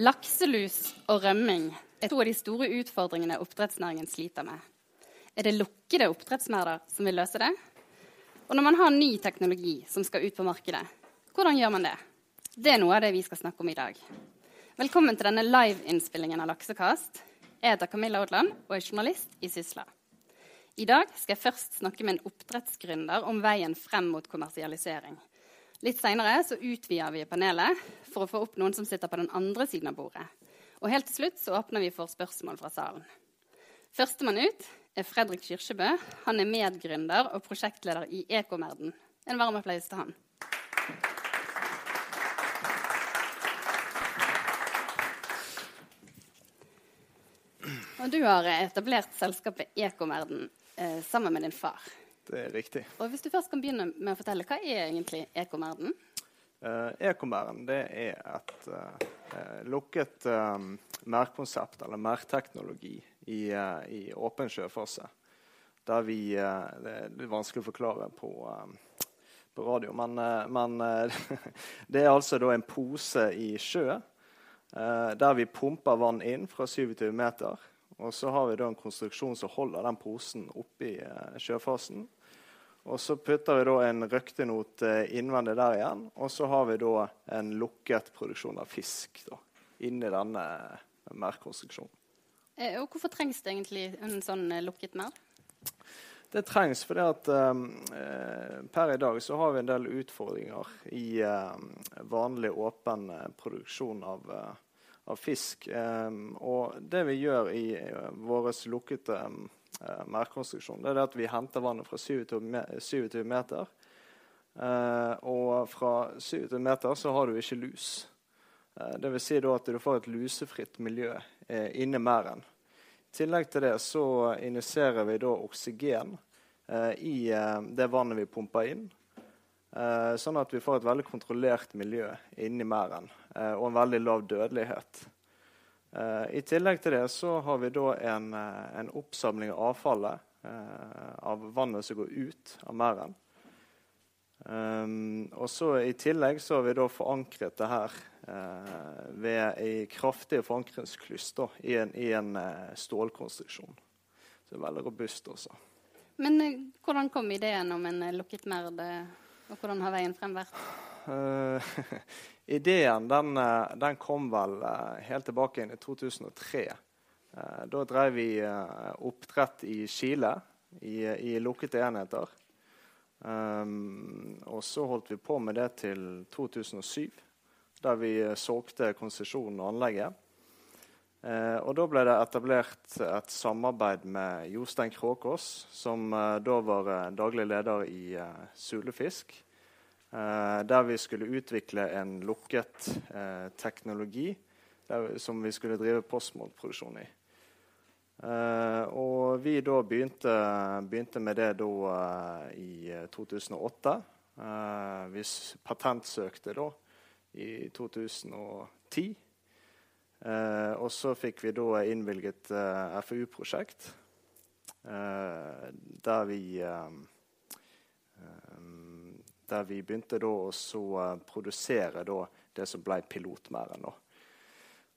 Lakselus og rømming er to av de store utfordringene oppdrettsnæringen sliter med. Er det lukkede oppdrettsmerder som vil løse det? Og når man har ny teknologi som skal ut på markedet, hvordan gjør man det? Det er noe av det vi skal snakke om i dag. Velkommen til denne live-innspillingen av Laksekast. Jeg heter Camilla Odland og er journalist i Sysla. I dag skal jeg først snakke med en oppdrettsgründer om veien frem mot kommersialisering. Litt seinere utvider vi panelet for å få opp noen som sitter på den andre siden av bordet. Og helt til slutt så åpner vi for spørsmål fra salen. Førstemann ut er Fredrik Kyrkjebø. Han er medgründer og prosjektleder i Ekomerden. En varm applaus til han. Og du har etablert selskapet Ekomerden eh, sammen med din far. Det er riktig. Og Hvis du først kan begynne med å fortelle, Hva er egentlig Ekomerden? Uh, Ekomerden det er et uh, lukket um, merkekonsept, eller merketeknologi, i, uh, i åpen sjøfase. Der vi Det er litt vanskelig å forklare på, på radio, men, men det er altså en pose i sjø der vi pumper vann inn fra 27 meter. Og så har vi en konstruksjon som holder den posen oppi sjøfasen. Og så putter vi da en røktenot eh, innvendig der igjen. Og så har vi da en lukket produksjon av fisk da, inni denne merdkonstruksjonen. Eh, og hvorfor trengs det egentlig en sånn eh, lukket merd? Det trengs fordi at eh, per i dag så har vi en del utfordringer i eh, vanlig åpen produksjon av, uh, av fisk. Um, og det vi gjør i uh, vår lukkede um, uh, merkonstruksjon. Det er det at vi henter vannet fra 27 meter. Uh, og fra 27 meter så har du ikke lus. Uh, vil si da at du får et lusefritt miljø uh, inni merden. I tillegg til det så injiserer vi da oksygen eh, i eh, det vannet vi pumper inn. Eh, sånn at vi får et veldig kontrollert miljø inni merden og en veldig lav dødelighet. Uh, I tillegg til det så har vi da en, uh, en oppsamling av avfallet uh, av vannet som går ut av merden. Um, og så I tillegg så har vi da forankret det her ved en kraftig forankringsklyst da, i en, i en stålkonstruksjon. Så det er veldig robust også. Men hvordan kom ideen om en lukket merd, og hvordan har veien frem vært? ideen den, eh, den, kom vel eh, helt tilbake inn i 2003. Eh, da drev vi oppdrett i Chile i, i lukkede enheter. Um, og så holdt vi på med det til 2007, der vi solgte konsesjonen og anlegget. Uh, og da ble det etablert et samarbeid med Jostein Kråkås, som uh, da var daglig leder i Sulefisk. Eh, der vi skulle utvikle en lukket eh, teknologi der, som vi skulle drive postmålproduksjon i. Uh, og vi da begynte, begynte med det da i 2008. Uh, vi patentsøkte da i 2010. og så fikk vi da innvilget FU-prosjekt der vi der vi begynte da å uh, produsere da, det som ble pilotmæren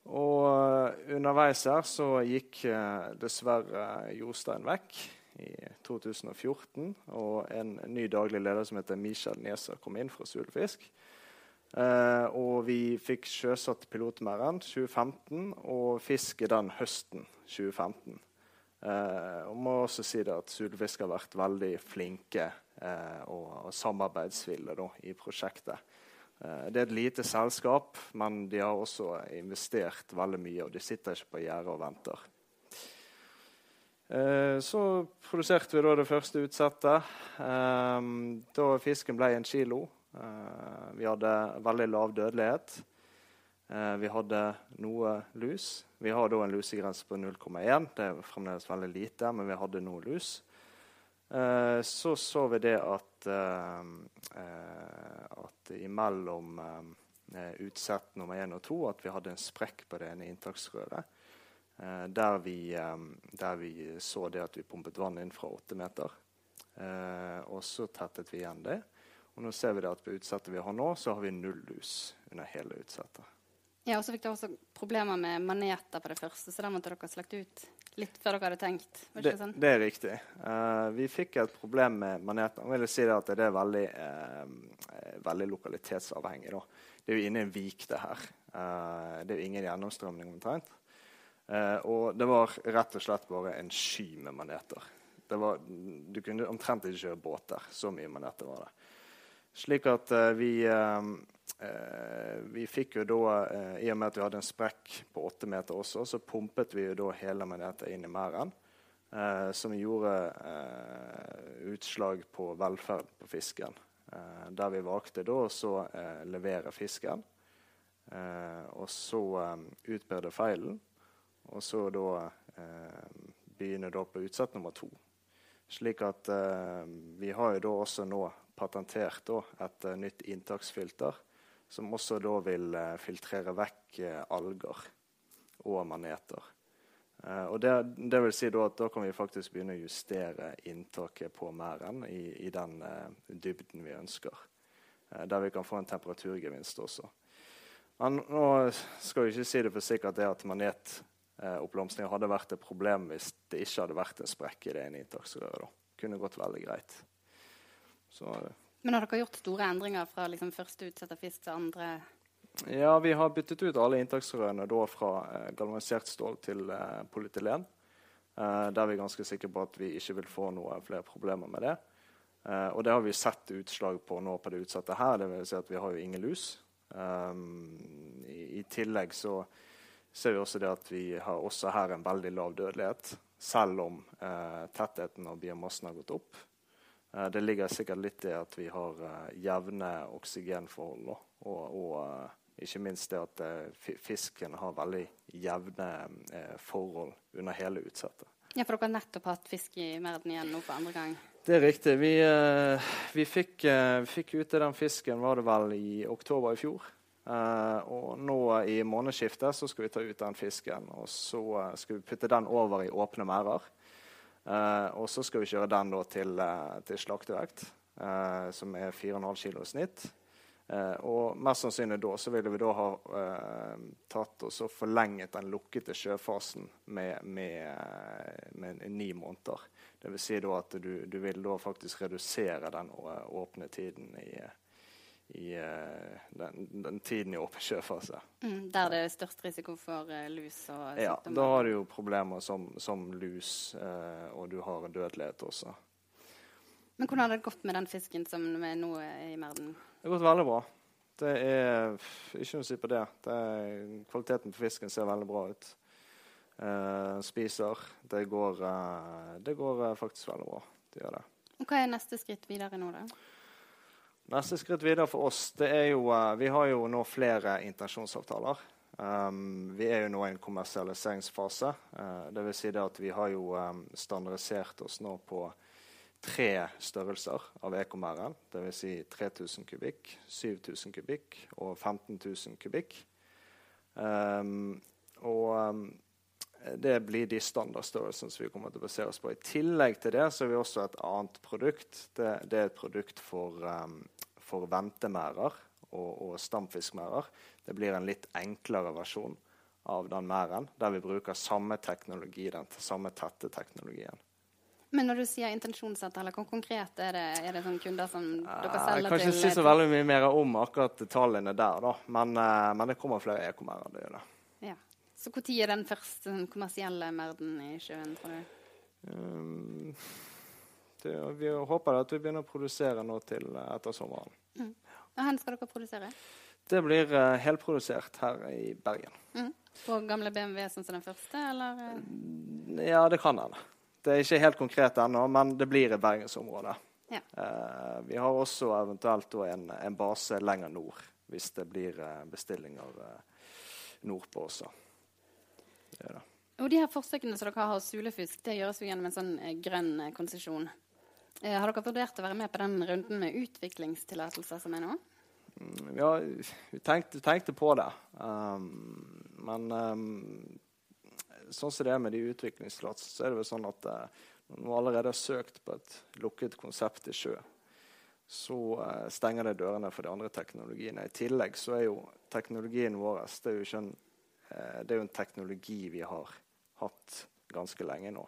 Og uh, underveis her så gikk uh, dessverre Jostein vekk i 2014. Og en ny daglig leder som heter Michael Neser, kom inn fra Sulefisk. Uh, og vi fikk sjøsatt pilotmæren 2015 og fisket den høsten 2015. Uh, og må også si det at Sulefisk har vært veldig flinke Eh, og, og samarbeidsvilje da, i prosjektet. Eh, det er et lite selskap, men de har også investert veldig mye. Og de sitter ikke på gjerdet og venter. Eh, så produserte vi da det første utsettet. Da fisken ble en kilo. Vi hadde veldig lav dødelighet. Vi hadde noe lus. Vi har da en lusegrense på 0,1. Det er fremdeles veldig lite, men vi hadde noe lus. Eh, så så vi det at, eh, eh, at imellom utsett nummer én og to at vi hadde en sprekk på det ene inntaksrøret. Der vi, der, vi, så det at vi pumpet vann inn fra åtte meter. og så tettet vi igjen det. Og nå ser vi det at på utsettet vi har nå, så har vi null lus under hele utsettet. Ja, og så fikk dere også problemer med maneter på det første, så da måtte dere slakte ut litt før dere hadde tenkt. Var Det, ikke sånn? det er riktig. Uh, vi fikk et problem med maneter. Jeg vil si det at det er veldig, uh, veldig lokalitetsavhengig. Da. Det er jo inne i en vik, det her. Uh, det er jo ingen gjennomstrømning omtrent. Og det var rett og slett bare en sky med maneter. Det var, du kunne omtrent ikke kjøre båter. Så mye maneter var det. Slik at vi Vi fikk jo da, eh, i og med at vi hadde en sprekk på åtte meter også, så pumpet vi jo da hele maneter inn i merden. eh, som gjorde eh, utslag på velferd på fisken. Eh, der vi valgte da å eh, levere fisken. Eh, og så eh, utbedre feilen. Og så da eh, begynne da på utsett nummer to. Slik at eh, vi har jo da også nå patentert da et eh, nytt inntaksfilter som også da vil eh, filtrere vekk eh, alger og maneter. Eh, og det, det vil si da at da kan vi faktisk begynne å justere inntaket på merden i, i den dybden vi ønsker. Der vi kan få en temperaturgevinst også. Men nå skal vi ikke si det for sikkert det at manetoppblomstring hadde vært et problem hvis det ikke hadde vært en sprekk i det ene inntaksrøret. Kunne gått veldig greit. Så Men har dere gjort store endringer fra liksom, første utsett fisk til andre? Ja, vi har byttet ut alle inntaksrørene da fra eh, galvanisert stål til eh, polyethylen. Eh, der vi er ganske sikre på at vi ikke vil få noe flere problemer med det. Eh, og det har vi sett utslag på nå på det utsatte her. Det vil si at vi har jo ingen lus. Um, i, I tillegg så ser vi også det at vi har også her en veldig lav dødelighet, selv om eh, tettheten av biomassen har gått opp. Eh, det ligger sikkert litt i at vi har eh, jevne oksygenforhold, og, og eh, ikke minst det at fisken har veldig jevne forhold under hele utsettet. Ja, for dere har nettopp hatt fisk i merden igjen nå for andre gang. Det er riktig. Vi, vi fikk, fikk ute den fisken var det vel i oktober i fjor. Eh, og nå i månedsskiftet så skal vi ta ut den fisken og så skal vi putte den over i åpne merder. Eh, og så skal vi kjøre den til, eh, til slaktevekt, eh, som er 4,5 kilo i snitt. Og mest sannsynlig da så ville vi da ha tatt og så forlenget den lukkede sjøfasen med, med, med ni måneder. Vil si at du, du vil da faktisk redusere den åpne tiden i, i eh, den, den tiden i åpen sjøfase. Mm, der det er størst risiko for uh, lus og Ja, da har du jo problemer som, som lus, uh, og du har dødelighet også. Men hvordan har det gått med den fisken som er nå er i merden? Det har gått veldig bra. Det er ikke noe å si på det. det er, kvaliteten på fisken ser veldig bra ut. Uh, spiser. Det går, det går faktisk veldig bra. Det gjør det. Og hva er neste skritt videre nå, da? Neste skritt videre for oss, det er jo eh, Vi har jo nå flere intensjonsavtaler. Um, vi er jo nå i en kommersialiseringsfase. Uh, vil si det at vi har jo um, standardisert oss nå på tre størrelser av ekomæren. Dvs. Si 3000 kubikk, 7000 kubikk og 15 000 kubikk. Um, og det blir de standardstørrelsene som vi kommer til å basere oss på. I tillegg til det så har vi også et annet produkt. Det, det er et produkt for, um, for ventemærer og, og stamfiskmærer. Det blir en litt enklere versjon av den mæren, der vi bruker samme teknologi, den samme tette teknologien. Men når du sier intensjonsavtale, hvor konkret er det? Er det sånne kunder som dere Jeg kan ikke til? si så veldig mye mer om akkurat detaljene der, da. Men, eh, men det kommer flere ekomærer. Det gjør det. Ja. Så når er den første kommersielle merden i sjøen, tror du? Um, det, vi håper at vi begynner å produsere nå til eh, etter sommeren. Og hvor skal dere produsere? Det blir uh, helprodusert her i Bergen. Mm. På gamle BMW, sånn som den første, eller? eh? Ja, det kan hende. Det er ikke helt konkret ennå, men det blir i bergensområdet. Ja. Uh, vi har også eventuelt en, en base lenger nord, hvis det blir bestillinger nordpå også. Det. Og de her forsøkene som dere har hos Sulefisk, det gjøres jo gjennom en sånn eh, grønn eh, konsesjon. Eh, har dere vurdert å være med på den runden med utviklingstillatelser som er nå? Mm, Ja, vi tenkte, tenkte på det. Um, men um, sånn som det er med de utviklingstillatelsene, så er det vel sånn at uh, når man allerede har søkt på et lukket konsept i sjø, så uh, stenger det dørene for de andre teknologiene. I tillegg så er jo teknologien vår det er jo, ikke en, det er jo en teknologi vi har hatt ganske lenge nå.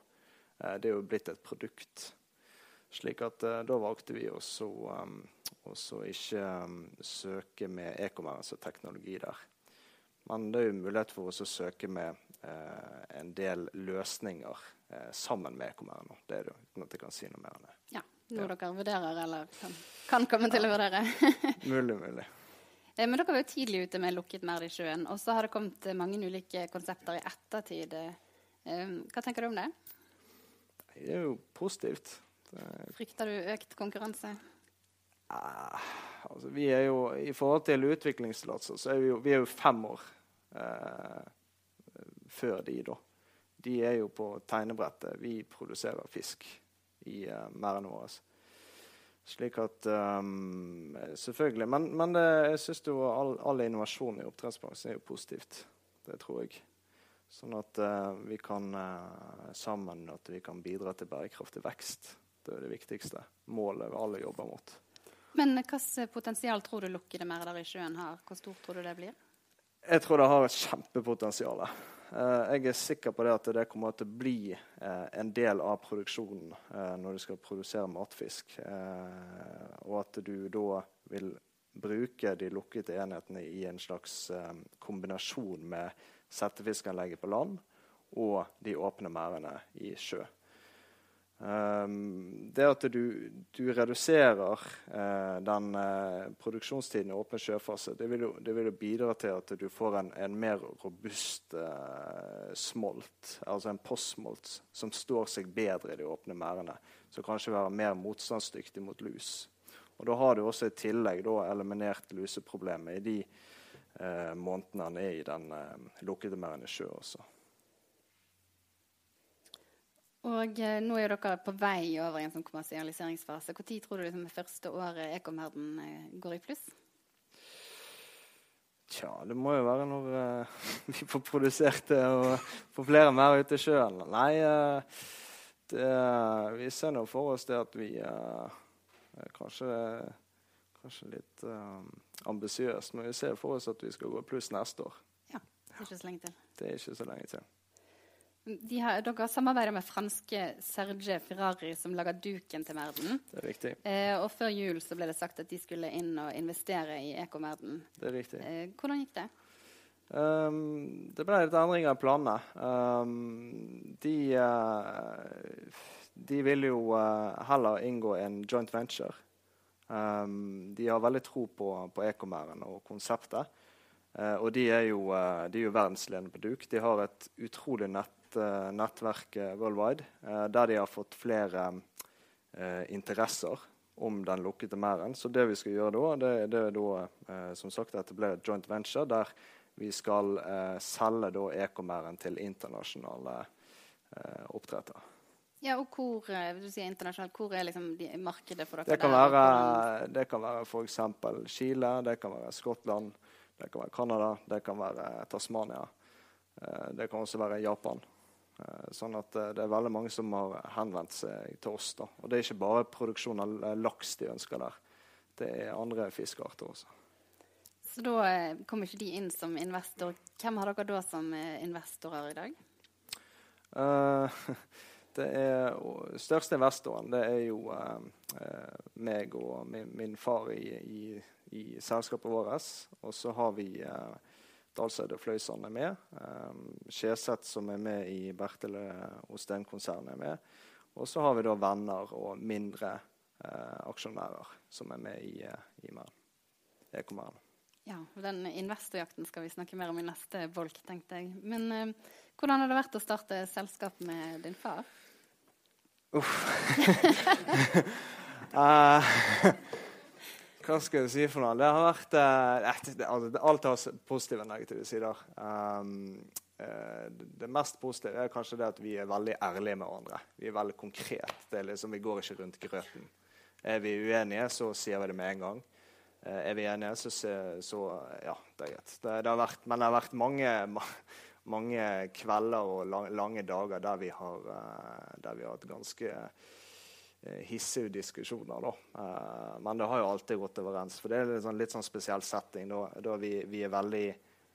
Uh, det er jo blitt et produkt. Slik at da valgte vi også, um, også ikke um, søke med e-commerce-teknologi der. Men det er jo mulighet for oss å søke med en del løsninger sammen med e-commerce. Det er det, uten at jeg kan si noe mer enn det. Ja noe ja. dere vurderer eller kan, kan komme til å vurdere? mulig, mulig. Eh, men dere var jo tidlig ute med lukket mer i sjøen. Og så har det kommet mange ulike konsepter i ettertid. Eh, hva tenker du om det? Det er jo positivt. Frykter du økt konkurranse? Ah, altså, vi er jo, I forhold til utviklingstillatelser så er vi jo, vi er jo fem år eh, før de, da. De er jo på tegnebrettet. Vi produserer fisk i eh, merdene våre. Slik at um, Selvfølgelig. Men, men det, jeg syns all, all, innovasjon i oppdrettsbransjen er jo positivt. Det tror jeg. Sånn at uh, vi kan uh, sammen at vi kan bidra til bærekraftig vekst. Det er det viktigste målet vi alle jobber mot. Men hvilket potensial tror du lukkede merder i sjøen har? Hvor stort tror du det blir? Jeg tror det har et kjempepotensial. Eh, jeg er sikker på det at det kommer til å bli eh, en del av produksjonen eh, når du skal produsere matfisk. Og at du da vil bruke de lukkede enhetene i en slags kombinasjon med settefiskanlegget på land og de åpne merdene i sjø. Um, det at du, du reduserer uh, den uh, produksjonstiden i åpen sjøfase, det vil, jo, det vil, jo, bidra til at du får en, en mer robust uh, smolt, altså en postsmolt, som står seg bedre i de åpne merdene. Som kanskje være mer motstandsdyktig mot lus. Og Da har du også i tillegg da, eliminert luseproblemet i de månedene han er i den lukkede merden i sjø også. Og eh, nå er dere på vei over i en sånn kommersialiseringsfase. Når tror du liksom, det første året Ekomherden eh, går i pluss? Tja, det må jo være når eh, vi får produsert det og får flere mer ute i sjøen. Nei, uh, det, vi ser nå for oss det at vi uh, kanskje, kanskje litt uh, ambisiøst, men vi ser for oss at vi skal gå i pluss neste år. Ja, Det er ikke så lenge til. Det er ikke så lenge til. Har, dere samarbeider med franske Serge Ferrari, som lager duken til Merden. Det er riktig. Eh, og før jul så ble det sagt at de skulle inn og investere i Ekomerden. Det er riktig. Eh, hvordan gikk det? Um, det ble litt endringer i planene. Um, de, uh, de vil jo uh, heller inngå en joint venture. Um, de har veldig tro på, på Ekomerden og konseptet. Uh, og de er, jo, de er jo verdensledende på duk. De har et utrolig nett uh, nettverk worldwide, uh, der de har fått flere interesser om den lukkede merden. Så det vi skal gjøre da, det, det er da, som sagt etablere et joint venture der vi skal selge da ekomæren til internasjonale oppdrettere. Ja, og hvor, du sier internasjonalt, hvor er liksom de, markedet for dere? Det kan der, være, det kan være f.eks. Chile, det kan være Skottland, det kan være Canada, det kan være Tasmania. Det kan også være Japan. Eh, sånn at eh, det er veldig mange som har henvendt seg til oss. da. Og det er ikke bare produksjon av laks de ønsker der. Det er andre fiskearter også. Så da eh, kommer ikke de inn som investor. Hvem har dere da som investorer i dag? Uh, det er største investoren det er jo uh, meg og min, min far i, i, i, selskapet vårt. Og så har vi uh, Dalseid og Fløysand er med. Um, som er med i Bertele Osten-konsernet, er med. Og så har vi da venner og mindre uh, aksjonærer som er med i, uh, i Ekomern. Ja, Den investorjakten skal vi snakke mer om i neste bolk, tenkte jeg. Men uh, hvordan har det vært å starte selskap med din far? Uff. uh, Hva skal jeg si for noe? Det har vært eh, altså, Alt har positive og negative sider. Um, eh, det mest positive er kanskje det at vi er veldig ærlige med hverandre. Vi er veldig konkrete. Liksom, vi går ikke rundt grøten. Er vi uenige, så sier vi det med en gang. Eh, er vi enige, så, så Ja, det er greit. Det, det, har vært, men det har vært mange, mange kvelder og lang, lange dager der vi har, der vi har hatt ganske eh, hissige diskusjoner, da. Uh, men det har jo alltid gått overens. For det er litt sånn, litt sånn spesiell setting. Da, da vi, vi, er veldig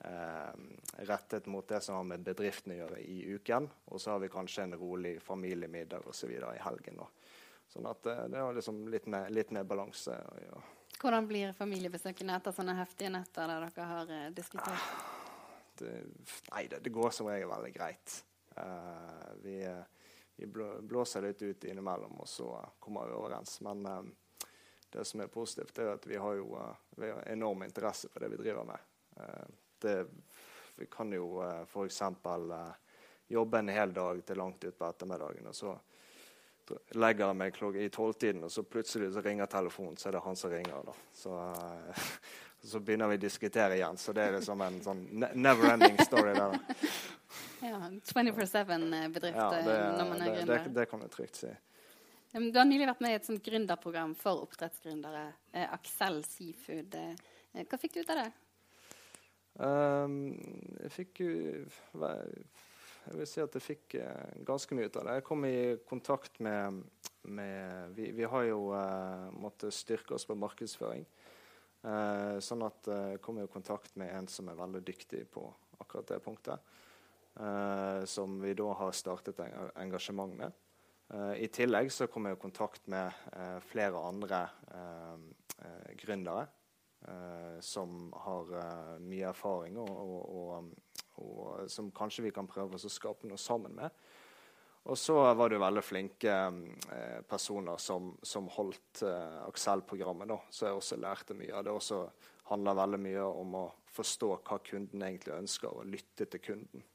eh, rettet mot det som har med bedriften å gjøre i uken. Og så har vi kanskje en rolig familiemiddag osv. i helgen. Da. Sånn at uh, det har liksom litt mer, litt mer balanse. Ja. Hvordan blir familiebesøkene etter sånne heftige netter der dere har diskutert? Det, nei, det, det, går som regel veldig greit. vi vi blåser litt ut innimellom, og så kommer vi overens. Men eh, det som er positivt, er at vi har jo uh, vi har enorm interesse for det vi driver med. Eh, det, vi kan jo eh, f.eks. Eh, jobbe en hel dag til langt utpå ettermiddagen. og så legger jeg meg i tolvtiden, og så plutselig så ringer telefonen, så er det han som ringer. da. Så, uh, så begynner vi å diskutere igjen. Så det er liksom en sånn never ending story der. Ja, 24-7-bedrift ja, eh, når man er gründer. Det, det, kan jeg trygt si. Du har nylig vært med i et sånt gründerprogram for oppdrettsgründere. Eh, Axel Seafood. Eh, hva fikk du ut av det? Um, jeg fikk jo Jeg vil si at jeg fikk ganske mye ut av det. Jeg kom i kontakt med, med Vi, vi har jo måttet styrke oss på markedsføring. Sånn at jeg kom i kontakt med en som er veldig dyktig på akkurat det punktet. Uh, som vi da har startet engasjement med. Uh, I tillegg så kom jeg i kontakt med uh, flere andre gründere som har mye erfaring, og, og, og, og, som kanskje vi kan prøve å skape noe sammen med. Og så var det veldig flinke personer som, som holdt Aksel-programmet så jeg også lærte mye av det. også handler veldig mye om å forstå hva kunden egentlig ønsker, og lytte til kunden.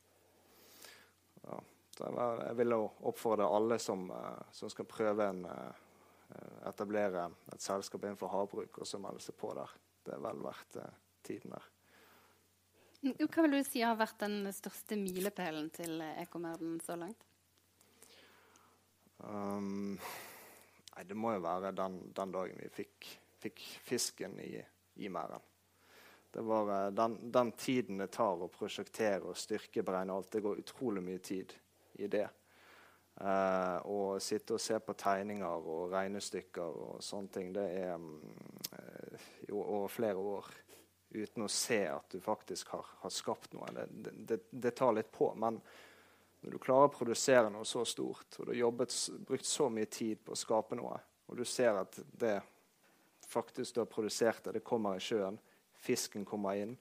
Ja. Jeg vil oppfordre alle som, eh, som skal prøve en eh, etablere et selskap innenfor havbruk, og så melde seg på der. Det er vel verdt eh, tiden der. Hva vil du si har vært den største milepælen til Ekomerden så langt? Um, nei, det må jo være den, den dagen vi fikk, fikk fisken i, i merden. Det var den, den, tiden det tar å prosjektere og styrkeberegne alt. Det går utrolig mye tid i det. Uh, å sitte og se på tegninger og regnestykker og sånne ting, det er uh, jo over flere år uten å se at du faktisk har, har skapt noe. Det, det, det, tar litt på. Men når du klarer å produsere noe så stort, og du har jobbet, brukt så mye tid på å skape noe, og du ser at det faktisk du har produsert det, det kommer i sjøen, fisken kommer inn,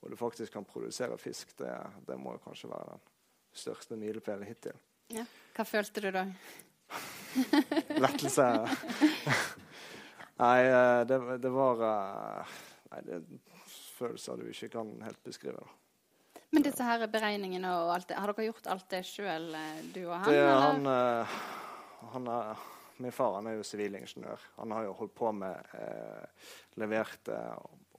og du faktisk kan produsere fisk, det, det må kanskje være den største milepælen hittil. Ja. Hva følte du da? Lettelse. nei, eh, det, det, var eh, Nei, det er følelser du ikke kan helt beskrive. da. Men disse her beregningene og alt det, har dere gjort alt det sjøl, eh, du og han? Det, han, han er, min far han er jo sivilingeniør. Han har jo holdt på med eh, levert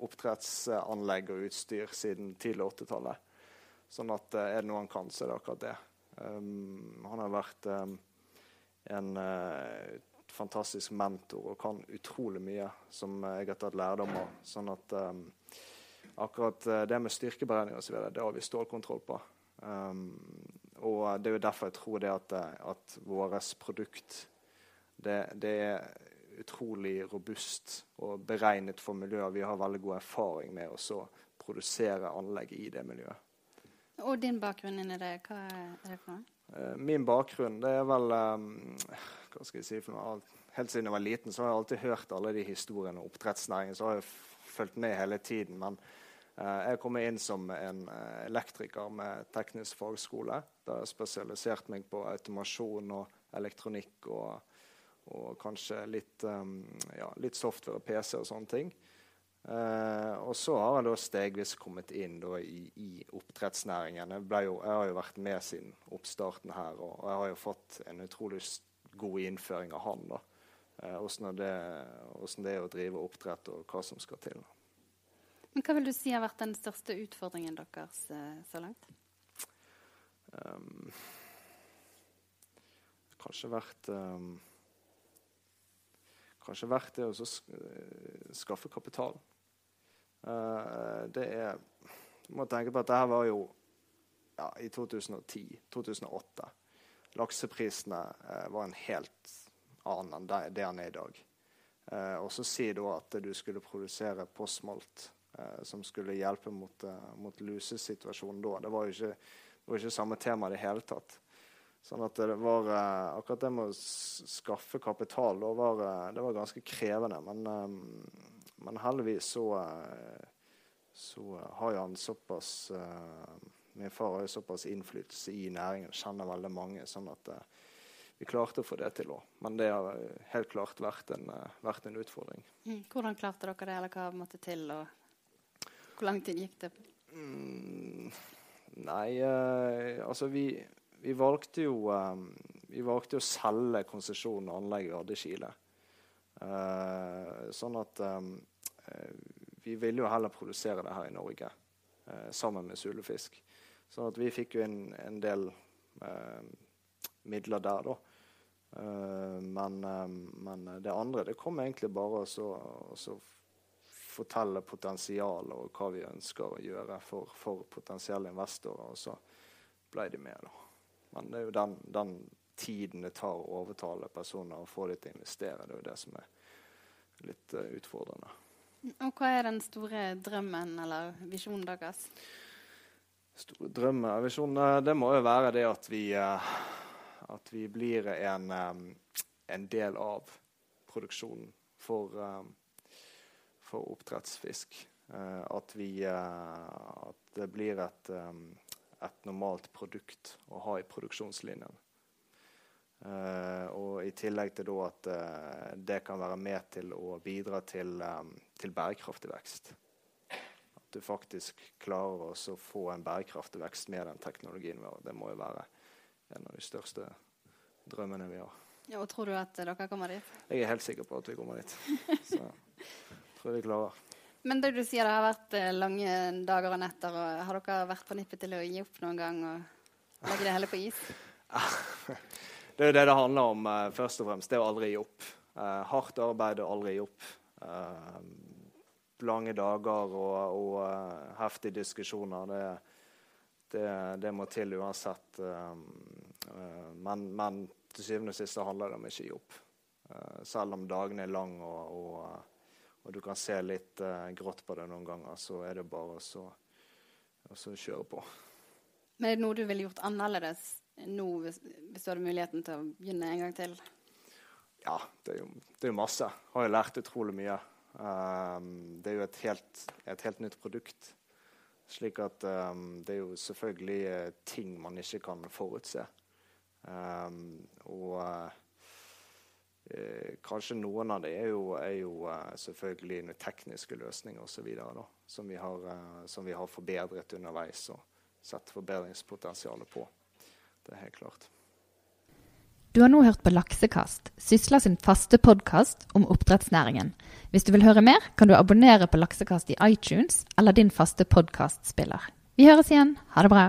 oppdrettsanlegg og utstyr siden tidlig 80-tallet. Sånn at uh, er det noe han kan, så er det akkurat det. Um, han har vært um, en uh, fantastisk mentor og kan utrolig mye som jeg har tatt lærdom av. Sånn at um, akkurat det med styrkeberegning osv., det har vi stålkontroll på. Um, og det er jo derfor jeg tror det at, at vårt produkt det, det er utrolig robust og beregnet for miljøet. Vi har veldig god erfaring med å produsere anlegg i det miljøet. Og din bakgrunn inni det, hva er det for noe? Eh, min bakgrunn det er vel um, Hva skal jeg si for noe? Helt siden jeg var liten, så har jeg alltid hørt alle de historiene om oppdrettsnæringen. Så har jeg fulgt med hele tiden. Men uh, jeg kom inn som en uh, elektriker med teknisk fagskole. Da jeg spesialisert meg på automasjon og elektronikk og og kanskje litt, um, ja, litt software og PC og sånne ting. Uh, og så har jeg da stegvis kommet inn da, i, i, oppdrettsnæringen. Jeg, jo, jeg, har jo vært med siden oppstarten her, og, og jeg har jo fått en utrolig god innføring av han. da. Uh, hvordan, det, hvordan, det, er å drive oppdrett, og hva som skal til. Men Hva vil du si har vært den største utfordringen deres uh, så langt? Um, kanskje vært um, kanskje vært det å skaffe kapital. Uh, det er Du må tenke på at dette var jo ja, i 2010-2008. Lakseprisene uh, var en helt annen enn det, det han er i dag. Eh, og så si da at du skulle produsere postmalt eh, som skulle hjelpe mot, eh, mot lusesituasjonen da. Det var jo ikke, det var ikke samme tema i det hele tatt. Sånn at det var eh, Akkurat det med å skaffe kapital da var, eh, det var ganske krevende. Men, eh, men heldigvis så, så har jo han såpass Min far har jo såpass innflytelse i næringen, kjenner veldig mange. sånn at vi klarte å få det til òg. Men det har helt klart vært en, vært en utfordring. Mm. Hvordan klarte dere det, eller hva måtte til? og Hvor lang tid gikk det? Mm, nei, uh, altså vi, vi, valgte jo um, Vi valgte å selge konsesjonen og anlegget vi hadde i Chile. Uh, sånn at um, vi ville jo heller produsere det her i Norge uh, sammen med Sulefisk. Sånn at vi fikk jo en, en del midler der, da. Men, uh, men, det andre det kom egentlig bare å fortelle potensialet og hva vi ønsker å gjøre for, for, potensielle investorer, og så ble de med. da. Men det er jo den, den tiden det tar å overtale personer og få dem til å investere, det er jo det som er litt uh, utfordrende. Og hva er den store drømmen eller visjonen deres? Store drømmen visjonen, det må jo være det at vi at vi blir en, en del av produksjonen for, for oppdrettsfisk. Uh, at, vi, eh, at det blir et, et, normalt produkt å ha i produksjonslinjen. Uh, og i tillegg til at uh, det kan være med til å bidra til, um, til bærekraftig vekst. At du faktisk klarer å få en bærekraftig vekst med den teknologien vår. Det må jo være en av de største drømmene vi har. Ja, og Tror du at dere kommer dit? Jeg er helt sikker på at vi kommer dit. Så tror vi klarer. Men det du sier det har vært lange dager og netter. og Har dere vært på nippet til å gi opp noen gang og legge det hele på is? det er det det handler om, uh, først og fremst. Det å aldri gi opp. Uh, hardt arbeid og aldri gi opp. Uh, lange dager og, og heftige diskusjoner. Det, det, det, må til uansett. Eh, men, men, til syvende og sist handler det om ikke å gi opp. Eh, selv om dagene er lange og, og, og, du kan se litt grått på det noen ganger, så er det bare å kjøre på. Men er det noe du ville gjort annerledes nå hvis, hvis, du hadde muligheten til å begynne en gang til? Ja, det er jo, det er jo masse. Har jo lært utrolig mye. Um, det er jo et helt, et helt nytt produkt. Slik at um, det er jo selvfølgelig uh, ting man ikke kan forutse. Um, og uh, kanskje noen av det er jo, er jo uh, selvfølgelig noen tekniske løsninger osv. Som, vi uh, som vi har forbedret underveis og sett forbedringspotensialet på. Det er helt klart. Du har nå hørt på Laksekast, Sysla sin faste podkast om oppdrettsnæringen. Hvis du vil høre mer, kan du abonnere på Laksekast i iTunes eller din faste podkastspiller. Vi høres igjen. Ha det bra.